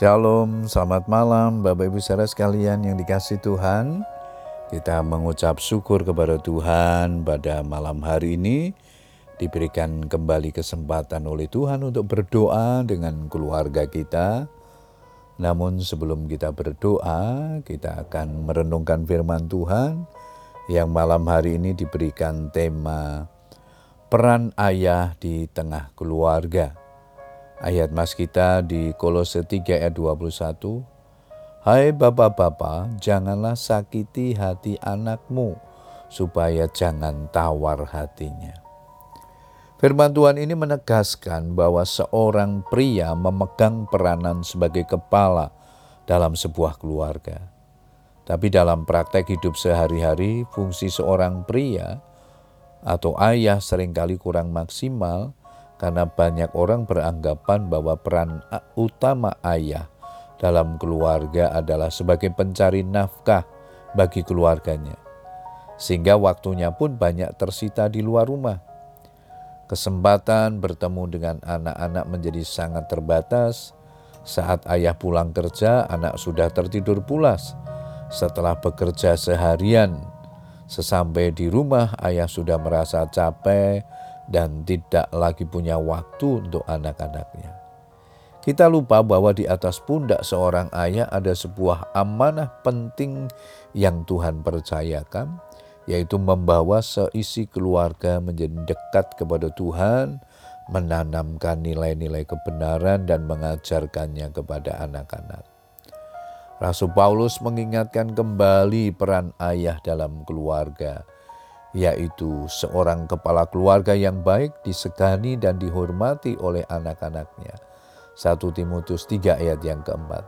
Shalom, selamat malam Bapak Ibu saudara sekalian yang dikasih Tuhan. Kita mengucap syukur kepada Tuhan pada malam hari ini diberikan kembali kesempatan oleh Tuhan untuk berdoa dengan keluarga kita. Namun sebelum kita berdoa, kita akan merenungkan firman Tuhan yang malam hari ini diberikan tema peran ayah di tengah keluarga. Ayat mas kita di Kolose 3 ayat 21. Hai bapak-bapak, janganlah sakiti hati anakmu, supaya jangan tawar hatinya. Firman Tuhan ini menegaskan bahwa seorang pria memegang peranan sebagai kepala dalam sebuah keluarga. Tapi dalam praktek hidup sehari-hari, fungsi seorang pria atau ayah sering kali kurang maksimal karena banyak orang beranggapan bahwa peran utama ayah dalam keluarga adalah sebagai pencari nafkah bagi keluarganya, sehingga waktunya pun banyak tersita di luar rumah. Kesempatan bertemu dengan anak-anak menjadi sangat terbatas. Saat ayah pulang kerja, anak sudah tertidur pulas. Setelah bekerja seharian, sesampai di rumah, ayah sudah merasa capek, dan tidak lagi punya waktu untuk anak-anaknya. Kita lupa bahwa di atas pundak seorang ayah ada sebuah amanah penting yang Tuhan percayakan, yaitu membawa seisi keluarga menjadi dekat kepada Tuhan, menanamkan nilai-nilai kebenaran dan mengajarkannya kepada anak-anak. Rasul Paulus mengingatkan kembali peran ayah dalam keluarga yaitu seorang kepala keluarga yang baik disegani dan dihormati oleh anak-anaknya. 1 Timotius 3 ayat yang keempat.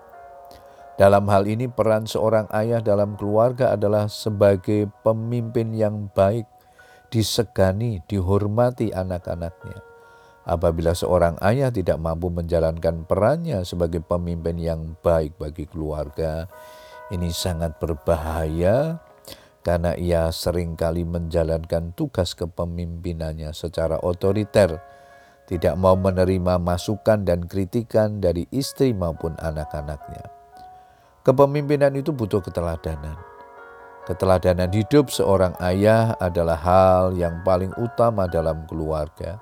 Dalam hal ini peran seorang ayah dalam keluarga adalah sebagai pemimpin yang baik, disegani, dihormati anak-anaknya. Apabila seorang ayah tidak mampu menjalankan perannya sebagai pemimpin yang baik bagi keluarga, ini sangat berbahaya karena ia sering kali menjalankan tugas kepemimpinannya secara otoriter, tidak mau menerima masukan dan kritikan dari istri maupun anak-anaknya. Kepemimpinan itu butuh keteladanan. Keteladanan hidup seorang ayah adalah hal yang paling utama dalam keluarga.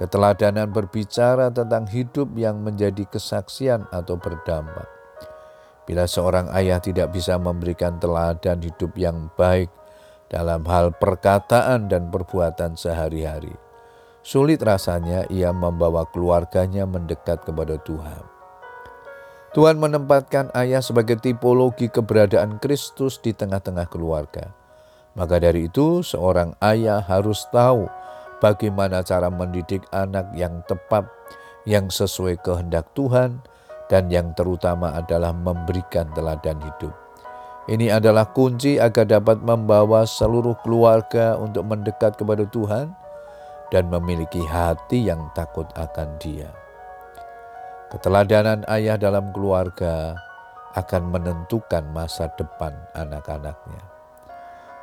Keteladanan berbicara tentang hidup yang menjadi kesaksian atau berdampak Bila seorang ayah tidak bisa memberikan teladan hidup yang baik dalam hal perkataan dan perbuatan sehari-hari, sulit rasanya ia membawa keluarganya mendekat kepada Tuhan. Tuhan menempatkan ayah sebagai tipologi keberadaan Kristus di tengah-tengah keluarga. Maka dari itu, seorang ayah harus tahu bagaimana cara mendidik anak yang tepat, yang sesuai kehendak Tuhan, dan yang terutama adalah memberikan teladan hidup. Ini adalah kunci agar dapat membawa seluruh keluarga untuk mendekat kepada Tuhan dan memiliki hati yang takut akan Dia. Keteladanan ayah dalam keluarga akan menentukan masa depan anak-anaknya.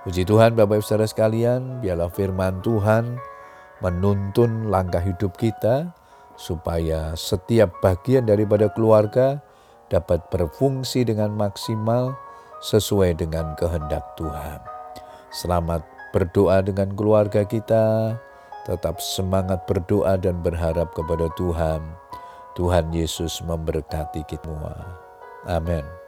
Puji Tuhan Bapak Ibu Saudara sekalian, biarlah firman Tuhan menuntun langkah hidup kita, supaya setiap bagian daripada keluarga dapat berfungsi dengan maksimal sesuai dengan kehendak Tuhan. Selamat berdoa dengan keluarga kita, tetap semangat berdoa dan berharap kepada Tuhan. Tuhan Yesus memberkati kita semua. Amin.